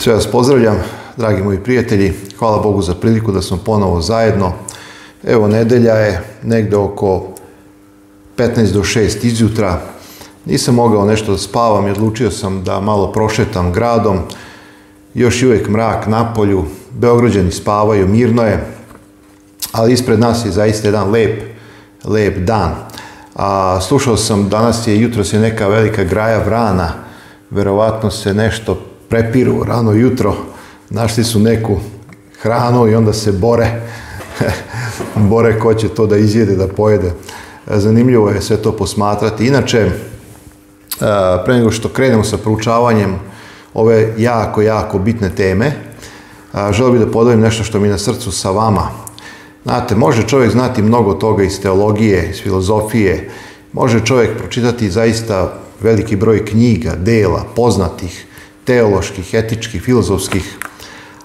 Sve vas pozdravljam, dragi moji prijatelji. Hvala Bogu za priliku da smo ponovo zajedno. Evo, nedelja je negde oko 15 do 6 izjutra. Nisam mogao nešto da spavam i odlučio sam da malo prošetam gradom. Još i uvijek mrak na polju. Beograđani spavaju, mirno je. Ali ispred nas je zaista jedan lep, lep dan. A, slušao sam, danas je jutro se neka velika graja vrana. Verovatno se nešto prepiru rano jutro, našli su neku hranu i onda se bore, bore ko će to da izjede, da pojede. Zanimljivo je sve to posmatrati. Inače, e, pre nego što krenemo sa proučavanjem ove jako, jako bitne teme, e, želio bi da podavim nešto što mi je na srcu sa vama. Znate, može čovjek znati mnogo toga iz teologije, iz filozofije, može čovjek pročitati zaista veliki broj knjiga, dela, poznatih, teoloških, etičkih, filozofskih,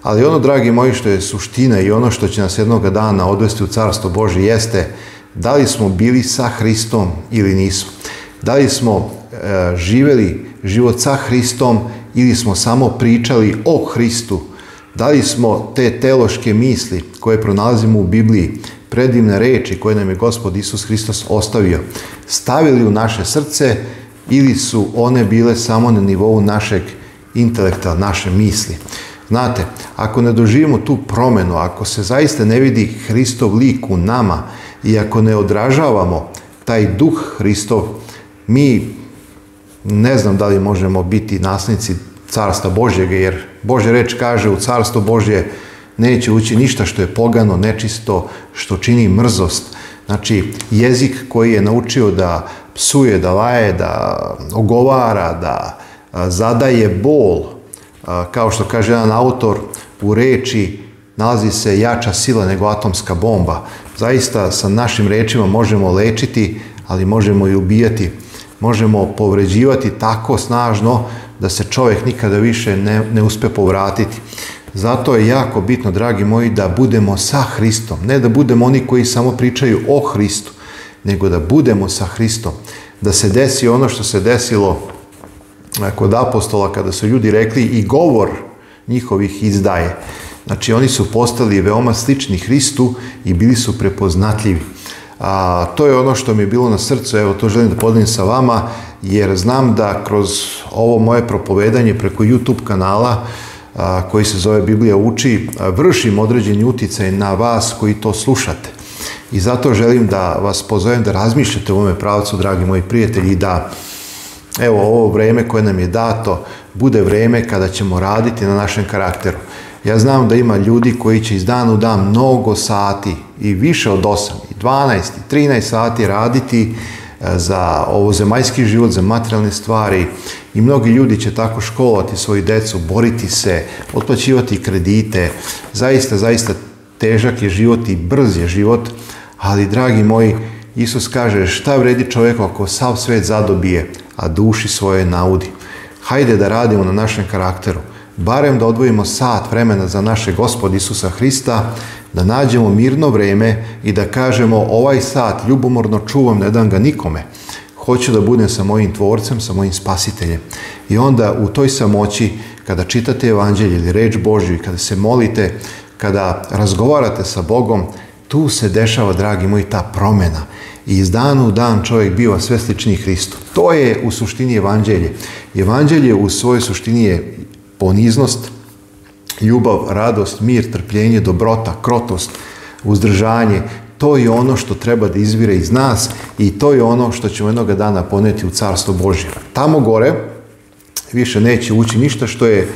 ali ono, dragi moji, što je suština i ono što će nas jednoga dana odvesti u Carstvo Bože jeste da li smo bili sa Hristom ili nisu. Da li smo e, živeli život sa Hristom ili smo samo pričali o Hristu. Da li smo te teološke misli koje pronalazimo u Bibliji, predivne reči koje nam je Gospod Isus Hristos ostavio, stavili u naše srce ili su one bile samo na nivou našeg intelekta, naše misli. Znate, ako ne doživimo tu promjenu, ako se zaista ne vidi Hristov lik u nama i ako ne odražavamo taj duh Hristov, mi ne znam da li možemo biti nasljednici carstva Božjega, jer Božja reč kaže u carstvo Božje neće ući ništa što je pogano, nečisto, što čini mrzost. Znači, jezik koji je naučio da psuje, da laje, da ogovara, da zadaje bol, kao što kaže jedan autor u reči, nalazi se jača sila nego atomska bomba. Zaista sa našim rečima možemo lečiti, ali možemo i ubijati. Možemo povređivati tako snažno da se čovjek nikada više ne, ne uspe povratiti. Zato je jako bitno, dragi moji, da budemo sa Hristom. Ne da budemo oni koji samo pričaju o Hristu, nego da budemo sa Hristom. Da se desi ono što se desilo kod apostola kada su ljudi rekli i govor njihovih izdaje. Znači oni su postali veoma slični Hristu i bili su prepoznatljivi. A, to je ono što mi je bilo na srcu, evo to želim da podelim sa vama, jer znam da kroz ovo moje propovedanje preko YouTube kanala koji se zove Biblija uči, vršim određeni uticaj na vas koji to slušate. I zato želim da vas pozovem da razmišljate u ovome pravcu, dragi moji prijatelji, da evo ovo vrijeme koje nam je dato bude vrijeme kada ćemo raditi na našem karakteru. Ja znam da ima ljudi koji će iz dana u dan mnogo sati i više od 8, 12, 13 sati raditi e, za ovo ovozemaljski život, za materijalne stvari i mnogi ljudi će tako školovati svoju decu, boriti se, otplaćivati kredite. Zaista, zaista težak je život i brz je život, ali dragi moji, Isus kaže šta vredi čovjeku ako sav svet zadobije, a duši svoje naudi. Hajde da radimo na našem karakteru. Barem da odvojimo sat vremena za naše gospod Isusa Hrista, da nađemo mirno vrijeme i da kažemo ovaj sat ljubomorno čuvam, ne dam ga nikome. Hoću da budem sa mojim tvorcem, sa mojim spasiteljem. I onda u toj samoći, kada čitate evanđelje ili reč Božju i kada se molite, kada razgovarate sa Bogom, tu se dešava, dragi moji, ta promjena i iz dana u dan čovjek biva sve sličniji Hristu. To je u suštini evanđelje. Evanđelje u svojoj suštini je poniznost, ljubav, radost, mir, trpljenje, dobrota, krotost, uzdržanje. To je ono što treba da izvire iz nas i to je ono što ćemo jednoga dana poneti u Carstvo Božje. Tamo gore više neće ući ništa što je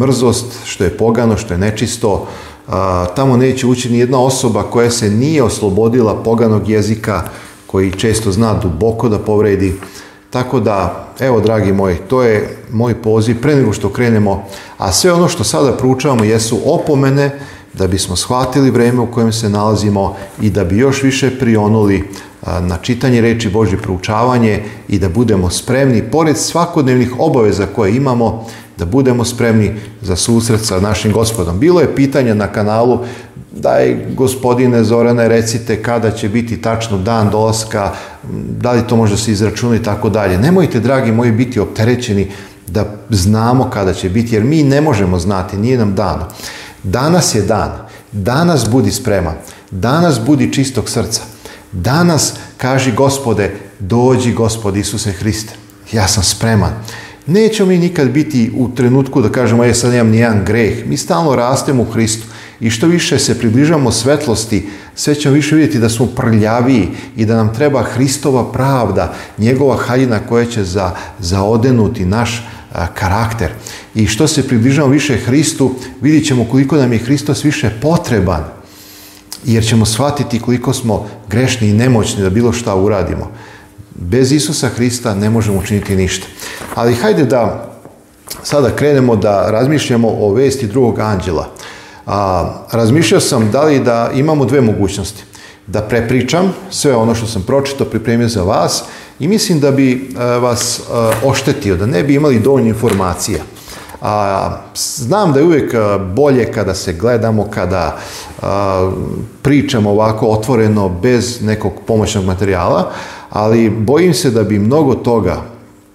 mrzost, što je pogano, što je nečisto, tamo neće ući ni jedna osoba koja se nije oslobodila poganog jezika koji često zna duboko da povredi. Tako da, evo dragi moji, to je moj poziv pre nego što krenemo, a sve ono što sada proučavamo jesu opomene da bismo shvatili vrijeme u kojem se nalazimo i da bi još više prionuli na čitanje reči Božje proučavanje i da budemo spremni pored svakodnevnih obaveza koje imamo da budemo spremni za susret sa našim gospodom. Bilo je pitanje na kanalu daj gospodine Zorane recite kada će biti tačno dan dolaska, da li to može se izračunati i tako dalje. Nemojte, dragi moji, biti opterećeni da znamo kada će biti, jer mi ne možemo znati, nije nam dano. Danas je dan, danas budi spreman, danas budi čistog srca, danas kaži gospode, dođi gospod Isuse Hriste, ja sam spreman. Nećemo mi nikad biti u trenutku da kažemo, ja e, sad nemam nijedan greh. Mi stalno rastemo u Hristu. I što više se približamo svetlosti, sve ćemo više vidjeti da smo prljaviji i da nam treba Hristova pravda, njegova haljina koja će za, zaodenuti naš karakter. I što se približamo više Hristu, vidjet ćemo koliko nam je Hristos više potreban, jer ćemo shvatiti koliko smo grešni i nemoćni da bilo šta uradimo. Bez Isusa Hrista ne možemo učiniti ništa. Ali hajde da sada krenemo da razmišljamo o vesti drugog anđela. A, razmišljao sam da li da imamo dve mogućnosti. Da prepričam sve ono što sam pročito, pripremio za vas i mislim da bi e, vas e, oštetio, da ne bi imali dovoljno informacija. A, znam da je uvijek e, bolje kada se gledamo, kada pričamo ovako otvoreno, bez nekog pomoćnog materijala, ali bojim se da bi mnogo toga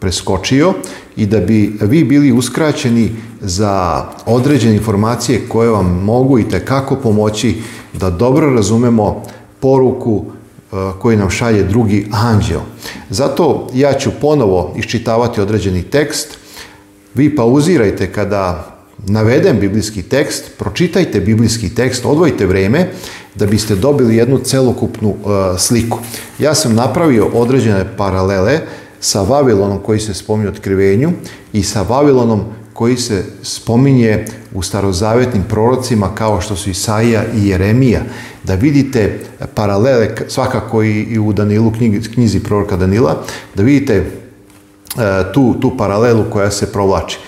preskočio i da bi vi bili uskraćeni za određene informacije koje vam mogu i kako pomoći da dobro razumemo poruku e, koju nam šalje drugi anđeo. Zato ja ću ponovo iščitavati određeni tekst. Vi pauzirajte kada navedem biblijski tekst, pročitajte biblijski tekst, odvojite vreme da biste dobili jednu celokupnu e, sliku. Ja sam napravio određene paralele sa Vavilonom koji se spominje u otkrivenju i sa Vavilonom koji se spominje u starozavjetnim prorocima kao što su Isaija i Jeremija. Da vidite paralele svakako i u Danilu, knjizi proroka Danila, da vidite e, tu, tu paralelu koja se provlači.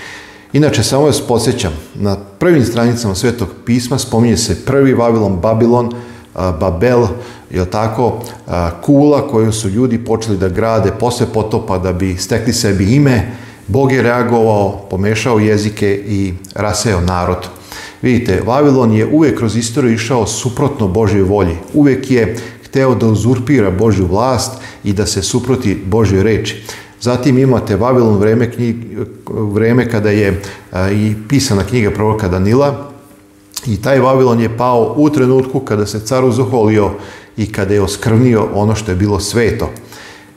Inače, samo vas podsjećam, na prvim stranicama Svetog pisma spominje se prvi Vavilon, Babilon, Babel, je tako, kula koju su ljudi počeli da grade posle potopa da bi stekli sebi ime, Bog je reagovao, pomešao jezike i raseo narod. Vidite, Vavilon je uvijek kroz istoriju išao suprotno Božoj volji. Uvijek je hteo da uzurpira Božju vlast i da se suproti Božoj reči. Zatim imate Vavilon vreme, vreme kada je i pisana knjiga proroka Danila, i taj Vavilon je pao u trenutku kada se car uzoholio i kada je oskrvnio ono što je bilo sveto.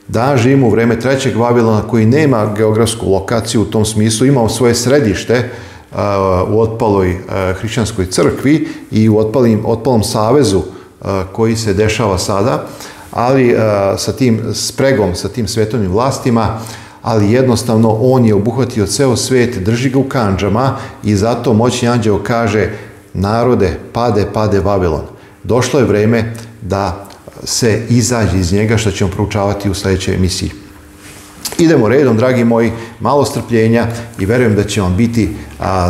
Da živimo u vreme trećeg Vavilona koji nema geografsku lokaciju u tom smislu, imao svoje središte u otpaloj hrišćanskoj crkvi i u otpalom savezu koji se dešava sada, ali sa tim spregom, sa tim svetovnim vlastima, ali jednostavno on je obuhvatio ceo svet, drži ga u kanđama i zato moćni anđeo kaže narode, pade, pade Babilon. Došlo je vrijeme da se izađe iz njega što ćemo proučavati u sljedećoj emisiji. Idemo redom, dragi moji, malo strpljenja i vjerujem da će vam biti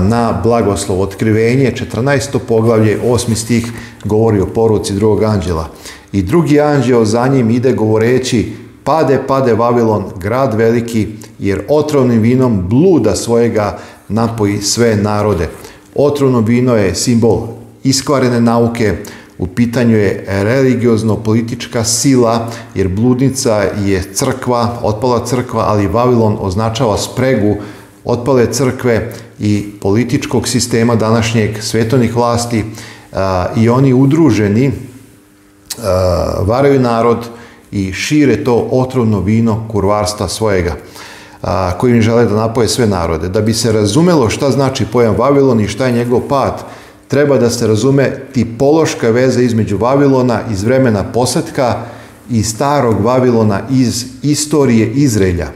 na blagoslov otkrivenje. 14. poglavlje, 8. stih govori o poruci drugog anđela. I drugi anđeo za njim ide govoreći, pade, pade Vavilon, grad veliki, jer otrovnim vinom bluda svojega napoji sve narode. Otrovno vino je simbol iskvarene nauke, u pitanju je religiozno-politička sila, jer bludnica je crkva, otpala crkva, ali Vavilon označava spregu otpale crkve i političkog sistema današnjeg svetovnih vlasti e, i oni udruženi e, varaju narod i šire to otrovno vino kurvarstva svojega a, kojim žele da napoje sve narode. Da bi se razumelo šta znači pojam Vavilon i šta je njegov pad, treba da se razume tipološka veza između Vavilona iz vremena posetka i starog Vavilona iz istorije Izrelja.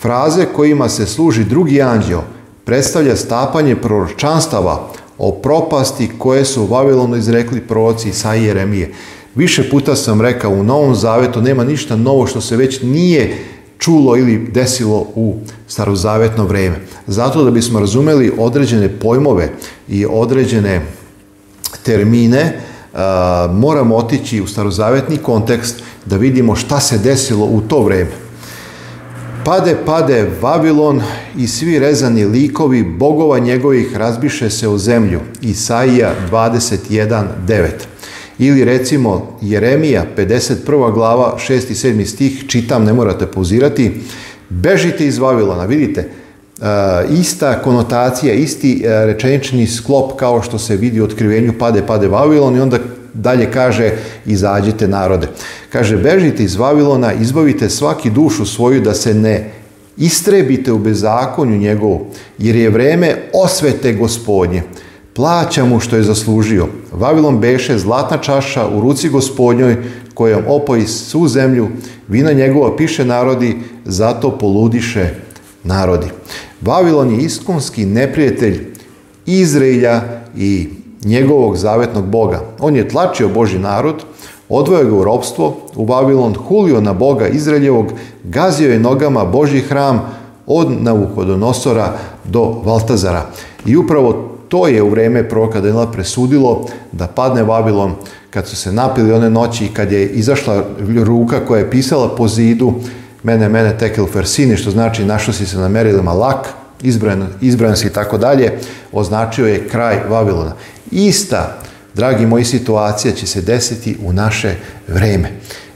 Fraze kojima se služi drugi anđeo predstavlja stapanje proročanstava o propasti koje su u Vavilonu izrekli proroci sa Jeremije. Više puta sam rekao, u Novom Zavetu nema ništa novo što se već nije čulo ili desilo u starozavetno vrijeme. Zato da bismo razumeli određene pojmove i određene termine, moramo otići u starozavetni kontekst da vidimo šta se desilo u to vrijeme. Pade, pade Vavilon i svi rezani likovi bogova njegovih razbiše se o zemlju. Isaija 21.9 ili recimo Jeremija 51. glava 6. i 7. stih, čitam, ne morate pauzirati, bežite iz Vavilona, vidite, e, ista konotacija, isti e, rečenični sklop kao što se vidi u otkrivenju pade, pade Vavilon i onda dalje kaže izađite narode. Kaže bežite iz Vavilona, izbavite svaki dušu svoju da se ne istrebite u bezakonju njegovu, jer je vreme osvete gospodnje. Plaća mu što je zaslužio. Vavilon beše zlatna čaša u ruci gospodnjoj kojom opoji svu zemlju, vina njegova piše narodi, zato poludiše narodi. Vavilon je iskonski neprijatelj Izraelja i njegovog zavetnog Boga. On je tlačio Boži narod, odvojio ga u robstvo, u Vavilon hulio na Boga Izraeljevog, gazio je nogama Boži hram od Nosora do Valtazara. I upravo to je u vreme proroka Daniela presudilo da padne Vavilom kad su se napili one noći i kad je izašla ruka koja je pisala po zidu mene, mene tekel fersini, što znači našo si se na merilima lak, izbran, izbran si i tako dalje, označio je kraj Vavilona. Ista, dragi moji, situacija će se desiti u naše vreme.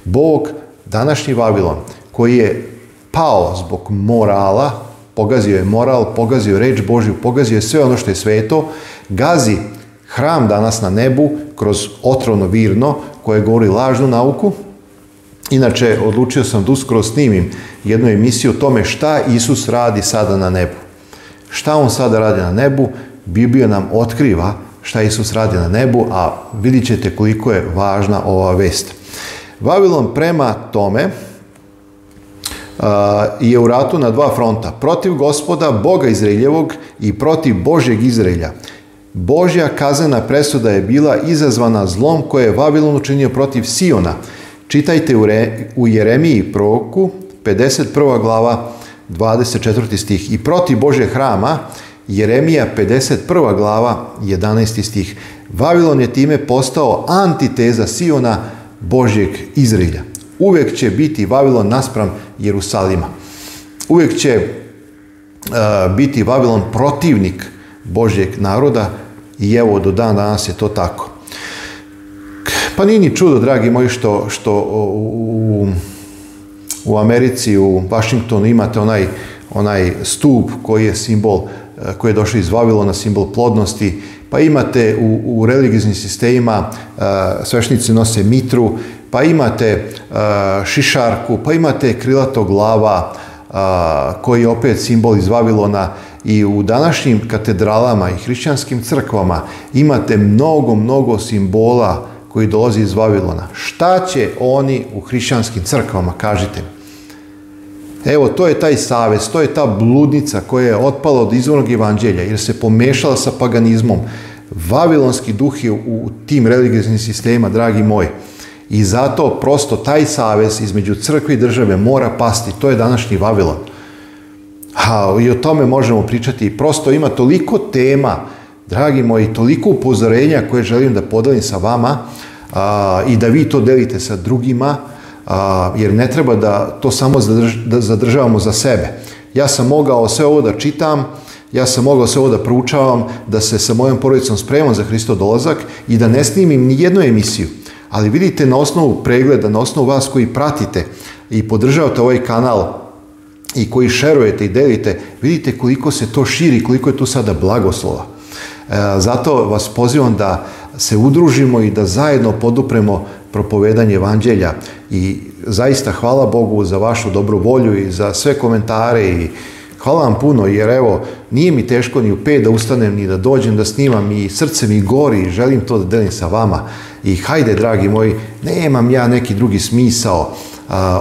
Bog, današnji Vavilon, koji je pao zbog morala, pogazio je moral, pogazio je reč Božju, pogazio je sve ono što je sveto, gazi hram danas na nebu kroz otrovno virno koje govori lažnu nauku. Inače, odlučio sam da uskoro snimim jednu emisiju o tome šta Isus radi sada na nebu. Šta on sada radi na nebu? Biblija nam otkriva šta Isus radi na nebu, a vidjet ćete koliko je važna ova vest. Vavilon prema tome, je u ratu na dva fronta. Protiv gospoda Boga Izraeljevog i protiv Božjeg Izraelja. Božja kazana presuda je bila izazvana zlom koje je Vavilon učinio protiv Siona. Čitajte u, Jeremiji proku 51. glava 24. stih i protiv božje hrama Jeremija 51. glava 11. stih. Vavilon je time postao antiteza Siona Božjeg Izraelja. Uvijek će biti Vavilon naspram Jerusalima. Uvijek će e, biti Vavilon protivnik Božjeg naroda i evo do dan danas je to tako. Pa nije ni čudo, dragi moji, što, što u, Americi, u Washingtonu imate onaj, stup koji je simbol, e, koji je došao iz Vavilona, simbol plodnosti, pa imate u, u religijskim sistemima e, svešnici nose mitru, pa imate e, šišarku, pa imate krilato glava e, koji je opet simbol iz Vavilona i u današnjim katedralama i hrišćanskim crkvama imate mnogo, mnogo simbola koji dolazi iz Vavilona. Šta će oni u hrišćanskim crkvama, kažite mi? Evo, to je taj savez, to je ta bludnica koja je otpala od izvornog evanđelja jer se pomešala sa paganizmom. Vavilonski duh je u tim religijskim sistema, dragi moji. I zato prosto taj savez između crkve i države mora pasti. To je današnji Vavilon. A i o tome možemo pričati. Prosto ima toliko tema, dragi moji, toliko upozorenja koje želim da podelim sa vama a, i da vi to delite sa drugima, jer ne treba da to samo da zadržavamo za sebe. Ja sam mogao sve ovo da čitam, ja sam mogao sve ovo da proučavam, da se sa mojom porodicom spremam za Hristo dolazak i da ne snimim ni jednu emisiju ali vidite na osnovu pregleda, na osnovu vas koji pratite i podržavate ovaj kanal i koji šerujete i delite, vidite koliko se to širi, koliko je tu sada blagoslova. E, zato vas pozivam da se udružimo i da zajedno podupremo propovedanje evanđelja i zaista hvala Bogu za vašu dobru volju i za sve komentare i Hvala vam puno, jer evo, nije mi teško ni u pet da ustanem, ni da dođem, da snimam i srce mi gori i želim to da delim sa vama. I hajde, dragi moji, nemam ja neki drugi smisao,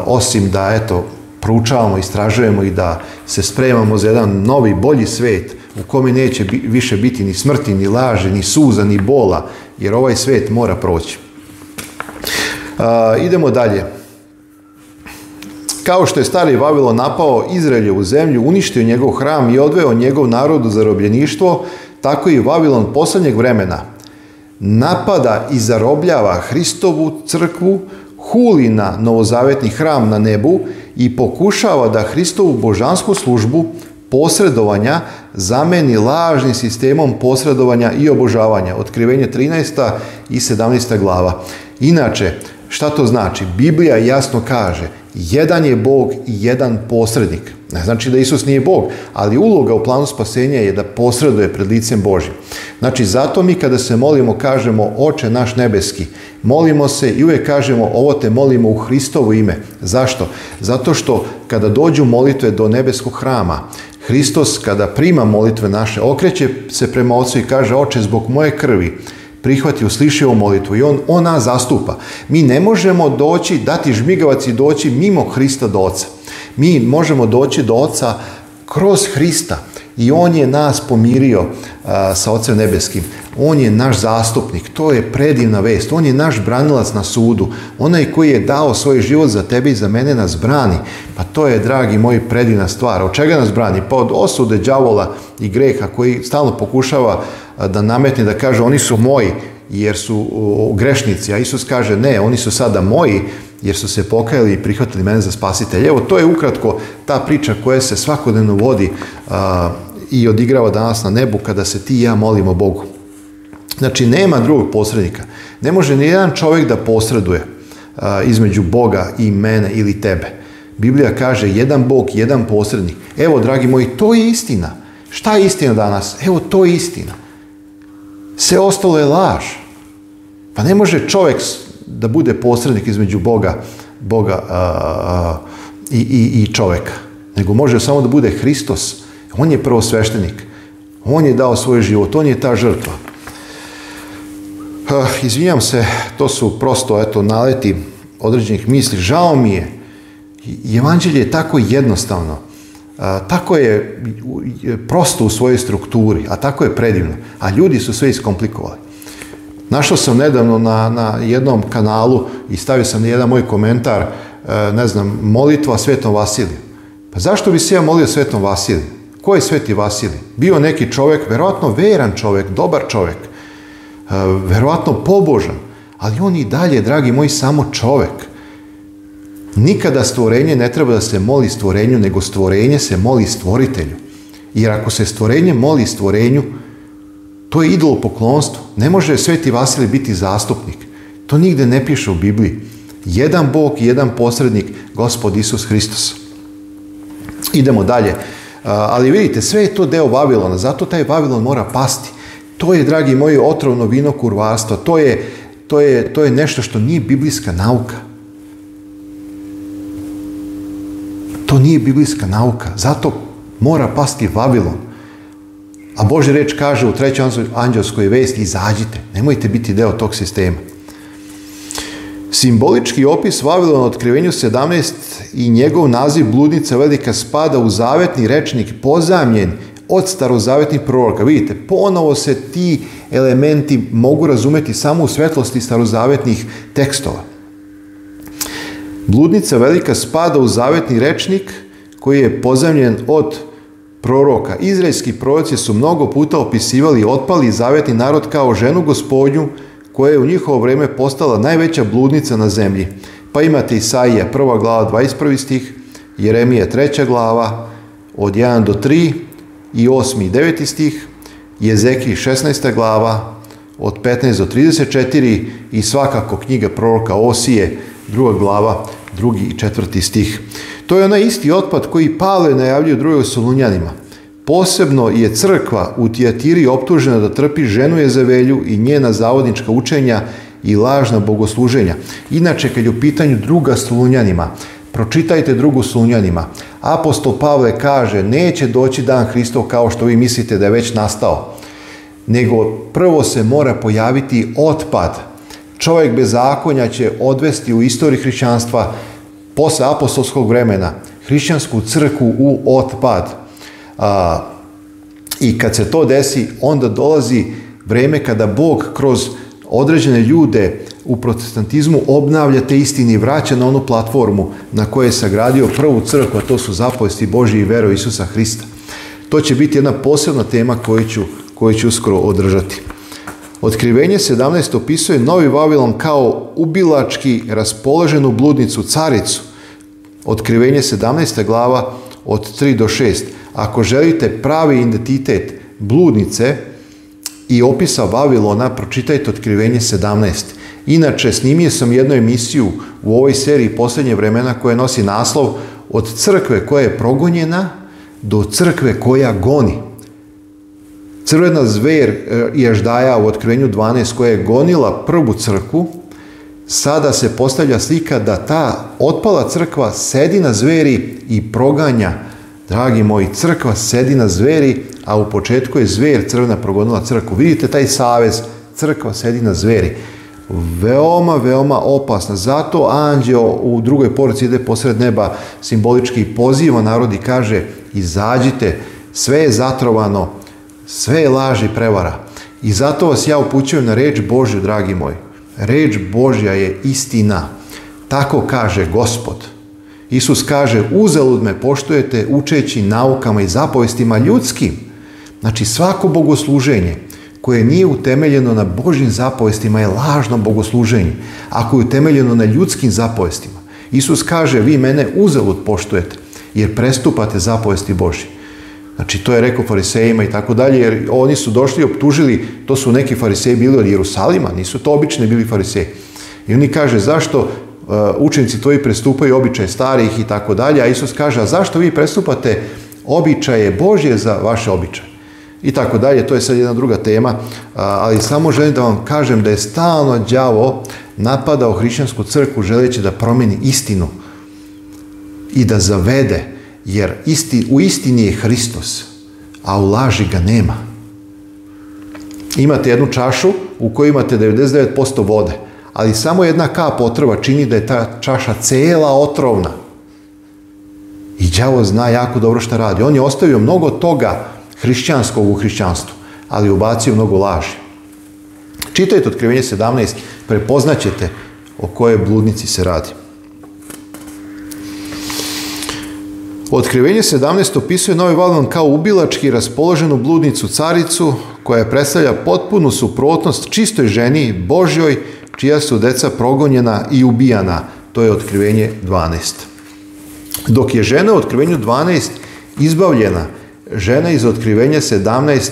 osim da, eto, proučavamo, istražujemo i da se spremamo za jedan novi, bolji svet u kome neće više biti ni smrti, ni laži, ni suza, ni bola, jer ovaj svet mora proći. idemo dalje. Kao što je stari Vavilo napao u zemlju, uništio njegov hram i odveo njegov narod u zarobljeništvo, tako i Vavilon posljednjeg vremena napada i zarobljava Hristovu crkvu, huli na novozavetni hram na nebu i pokušava da Hristovu božansku službu posredovanja zameni lažnim sistemom posredovanja i obožavanja. Otkrivenje 13. i 17. glava. Inače, šta to znači? Biblija jasno kaže, jedan je Bog i jedan posrednik. Ne znači da Isus nije Bog, ali uloga u planu spasenja je da posreduje pred licem Božim. Znači, zato mi kada se molimo kažemo Oče naš nebeski, molimo se i uvijek kažemo ovo te molimo u Hristovo ime. Zašto? Zato što kada dođu molitve do nebeskog hrama, Hristos kada prima molitve naše, okreće se prema Otcu i kaže Oče zbog moje krvi, prihvatio, slišio molitvu i on, nas zastupa. Mi ne možemo doći, dati žmigavac i doći mimo Hrista do Oca. Mi možemo doći do Oca kroz Hrista i On je nas pomirio sa Ocem Nebeskim. On je naš zastupnik, to je predivna vest. On je naš branilac na sudu. Onaj koji je dao svoj život za tebe i za mene nas brani. Pa to je, dragi moji, predivna stvar. Od čega nas brani? Pa od osude đavola i greha koji stalno pokušava da nametne, da kaže oni su moji jer su grešnici, a Isus kaže ne, oni su sada moji jer su se pokajali i prihvatili mene za spasitelje. Evo, to je ukratko ta priča koja se svakodnevno vodi i odigrava danas na nebu kada se ti i ja molimo Bogu. Znači, nema drugog posrednika. Ne može ni jedan čovjek da posreduje između Boga i mene ili tebe. Biblija kaže jedan Bog, jedan posrednik. Evo, dragi moji, to je istina. Šta je istina danas? Evo, to je istina. Sve ostalo je laž. Pa ne može čovjek da bude posrednik između Boga, Boga i, i, i čovjeka. Nego može samo da bude Hristos. On je sveštenik. On je dao svoj život. On je ta žrtva. Uh, izvinjam se, to su prosto eto, naleti određenih misli. Žao mi je. Evanđelje je tako jednostavno tako je prosto u svojoj strukturi, a tako je predivno. A ljudi su sve iskomplikovali. Našao sam nedavno na, jednom kanalu i stavio sam jedan moj komentar, e, ne znam, molitva Svetom Vasiliju. Pa zašto bi se ja molio Svetom Vasiliju? Ko je Sveti Vasilij? Bio neki čovjek, verovatno veran čovjek, dobar čovjek, e, verovatno pobožan, ali on i dalje, dragi moji, samo čovjek. Nikada stvorenje ne treba da se moli stvorenju, nego stvorenje se moli stvoritelju. Jer ako se stvorenje moli stvorenju, to je idolo poklonstvo. Ne može Sveti Vasilij biti zastupnik. To nigde ne piše u Bibliji. Jedan Bog i jedan posrednik, Gospod Isus Hristos. Idemo dalje. Ali vidite, sve je to deo Vavilona, zato taj Vavilon mora pasti. To je, dragi moji, otrovno vino kurvarstva. To je, to je nešto što nije biblijska nauka. To nije biblijska nauka. Zato mora pasti Vavilon. A Božja reč kaže u trećoj anđelskoj vesti izađite, nemojte biti deo tog sistema. Simbolički opis Vavilona u otkrivenju 17 i njegov naziv bludnica velika spada u zavetni rečnik pozamljen od starozavetnih proroka. Vidite, ponovo se ti elementi mogu razumeti samo u svetlosti starozavetnih tekstova. Bludnica velika spada u zavetni rečnik koji je pozemljen od proroka. Izraelski proroci su mnogo puta opisivali otpali zavetni narod kao ženu gospodnju koja je u njihovo vreme postala najveća bludnica na zemlji. Pa imate Isaija 1. glava 21. stih, Jeremija 3. glava od 1 do 3 i 8 i 9 stih, Jezeki 16. glava od 15 do 34 i svakako knjiga proroka Osije, druga glava, drugi i četvrti stih. To je onaj isti otpad koji Pavle najavljuje drugoj Solunjanima. Posebno je crkva u Tijatiri optužena da trpi ženu velju i njena zavodnička učenja i lažna bogosluženja. Inače, kad je u pitanju druga Solunjanima, pročitajte drugu Solunjanima. Apostol Pavle kaže, neće doći dan Hristov kao što vi mislite da je već nastao nego prvo se mora pojaviti otpad. Čovjek bez zakonja će odvesti u istoriji hrišćanstva posle apostolskog vremena hrišćansku crku u otpad. A, I kad se to desi, onda dolazi vrijeme kada Bog kroz određene ljude u protestantizmu obnavlja te istini, vraća na onu platformu na kojoj je sagradio prvu crkvu, a to su zapovesti Božje i vero Isusa Hrista. To će biti jedna posebna tema koju ću koji će uskoro održati. Otkrivenje 17 opisuje Novi Vavilon kao ubilački raspoloženu bludnicu caricu. Otkrivenje 17. glava od 3 do 6. Ako želite pravi identitet bludnice i opisa Vavilona, pročitajte Otkrivenje 17. Inače, snimio sam jednu emisiju u ovoj seriji posljednje vremena koja nosi naslov Od crkve koja je progonjena do crkve koja goni. Crvena zver e, ježdaja u otkrenju 12 koja je gonila prvu crkvu, sada se postavlja slika da ta otpala crkva sedi na zveri i proganja. Dragi moji, crkva sedi na zveri, a u početku je zver crvena progonila crkvu. Vidite taj savez, crkva sedi na zveri. Veoma, veoma opasna. Zato anđeo u drugoj poruci ide posred neba simbolički poziva narod i kaže izađite, sve je zatrovano, sve je laž i prevara. I zato vas ja upućujem na reč Božju, dragi moji. Reč Božja je istina. Tako kaže Gospod. Isus kaže, uzelud me poštujete učeći naukama i zapovestima ljudskim. Znači svako bogosluženje koje nije utemeljeno na Božim zapovestima je lažno bogosluženje, ako je utemeljeno na ljudskim zapovestima. Isus kaže, vi mene uzelud poštujete, jer prestupate zapovesti Božje. Znači, to je rekao farisejima i tako dalje, jer oni su došli i optužili, to su neki fariseji bili od Jerusalima, nisu to obični bili fariseji. I oni kaže, zašto e, učenici tvoji prestupaju običaje starih i tako dalje, a Isus kaže, a zašto vi prestupate običaje Božje za vaše običaje? I tako dalje, to je sad jedna druga tema, ali samo želim da vam kažem da je stalno đavo napadao hrišćansku crkvu želeći da promeni istinu i da zavede jer isti, u istini je Hristos, a u laži ga nema. Imate jednu čašu u kojoj imate 99% vode, ali samo jedna kap otrova čini da je ta čaša cela otrovna. I đavo zna jako dobro što radi. On je ostavio mnogo toga hrišćanskog u hrišćanstvu, ali ubacio mnogo laži. Čitajte Otkrivenje 17, prepoznaćete o kojoj bludnici se radi. Otkrivenje 17 opisuje Novi Valon kao ubilački raspoloženu bludnicu caricu koja predstavlja potpunu suprotnost čistoj ženi Božjoj čija su deca progonjena i ubijana. To je otkrivenje 12. Dok je žena u otkrivenju 12 izbavljena, žena iz otkrivenja 17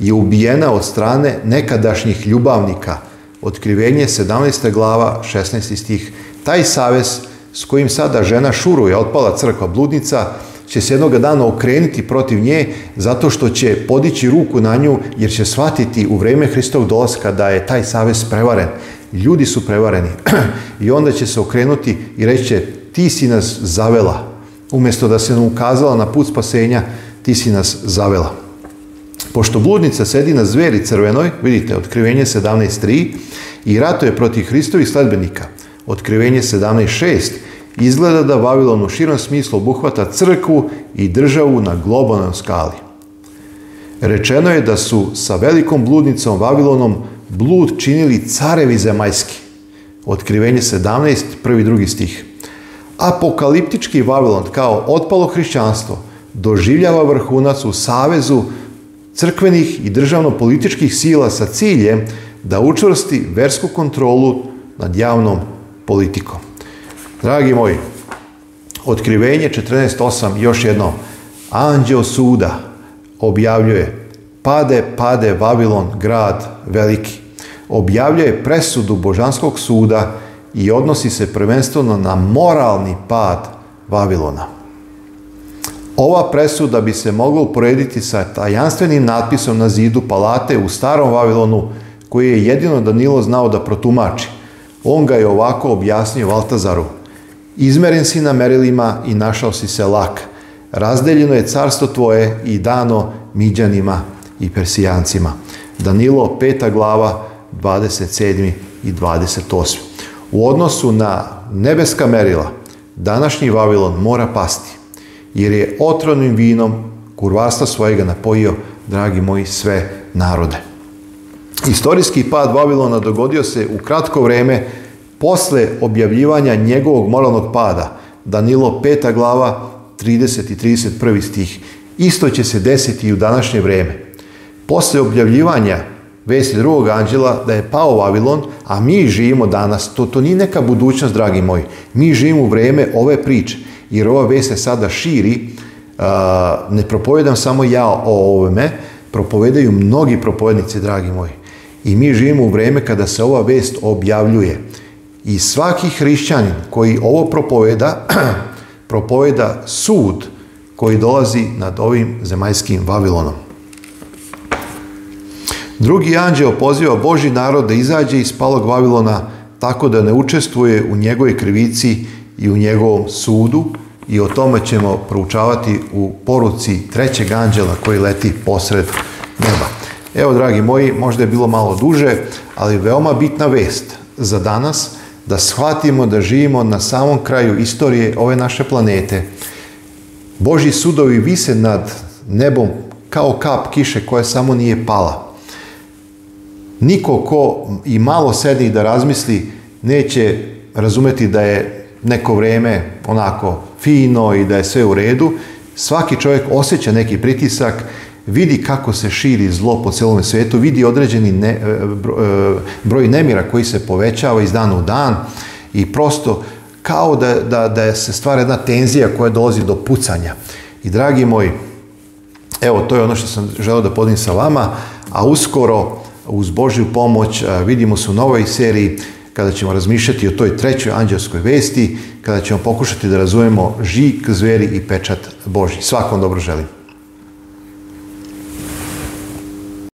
je ubijena od strane nekadašnjih ljubavnika. Otkrivenje 17. glava 16. stih. Taj savez s kojim sada žena šuruje, otpala crkva bludnica, će se jednoga dana okrenuti protiv nje zato što će podići ruku na nju jer će shvatiti u vrijeme Hristovog dolaska da je taj savez prevaren. Ljudi su prevareni i onda će se okrenuti i će ti si nas zavela. Umjesto da se nam ukazala na put spasenja, ti si nas zavela. Pošto bludnica sedi na zveri crvenoj, vidite, otkrivenje 17.3, i rato je protiv Hristovih sledbenika, otkrivenje 17.6, Izgleda da Vavilon u širom smislu obuhvata crkvu i državu na globalnoj skali. Rečeno je da su sa velikom bludnicom Vavilonom blud činili carevi zemajski. Otkrivenje 17, prvi drugi stih. Apokaliptički Vavilon kao otpalo hrišćanstvo doživljava vrhunac u savezu crkvenih i državno-političkih sila sa ciljem da učvrsti versku kontrolu nad javnom politikom. Dragi moji, otkrivenje 14.8, još jedno. Anđeo suda objavljuje, pade, pade Vavilon, grad veliki. Objavljuje presudu božanskog suda i odnosi se prvenstveno na moralni pad Vavilona. Ova presuda bi se mogla uporediti sa tajanstvenim natpisom na zidu palate u starom Vavilonu, koji je jedino Danilo znao da protumači. On ga je ovako objasnio Valtazaru. Izmeren si na merilima i našao si se lak. Razdeljeno je carstvo tvoje i dano Miđanima i Persijancima. Danilo, peta glava, 27. i 28. U odnosu na nebeska merila, današnji Vavilon mora pasti, jer je otrovnim vinom kurvasta svojega napojio, dragi moji, sve narode. Istorijski pad Vavilona dogodio se u kratko vrijeme Posle objavljivanja njegovog moralnog pada, Danilo 5. glava 30. i 31. stih, isto će se desiti i u današnje vrijeme. Posle objavljivanja vesti drugog anđela da je pao Vavilon, a mi živimo danas. To, to nije neka budućnost, dragi moji. Mi živimo u vrijeme ove priče, jer ova vest sada širi. Ne propovedam samo ja o ovome, propovedaju mnogi propovednici, dragi moji. I mi živimo u vrijeme kada se ova vest objavljuje. I svaki hrišćanin koji ovo propoveda, propoveda sud koji dolazi nad ovim zemaljskim Vavilonom. Drugi anđeo poziva Boži narod da izađe iz palog Vavilona tako da ne učestvuje u njegovoj krivici i u njegovom sudu i o tome ćemo proučavati u poruci trećeg anđela koji leti posred neba. Evo, dragi moji, možda je bilo malo duže, ali veoma bitna vest za danas da shvatimo da živimo na samom kraju istorije ove naše planete. Boži sudovi vise nad nebom kao kap kiše koja samo nije pala. Niko ko i malo sedi da razmisli neće razumeti da je neko vreme onako fino i da je sve u redu. Svaki čovjek osjeća neki pritisak vidi kako se širi zlo po cijelom svijetu, vidi određeni e, e, broj nemira koji se povećava iz dana u dan i prosto kao da, se stvara jedna tenzija koja dolazi do pucanja. I dragi moji, evo to je ono što sam želio da podim sa vama, a uskoro uz Božju pomoć vidimo se u novoj seriji kada ćemo razmišljati o toj trećoj anđelskoj vesti, kada ćemo pokušati da razumemo žik, zveri i pečat Božji. Svakom dobro želim.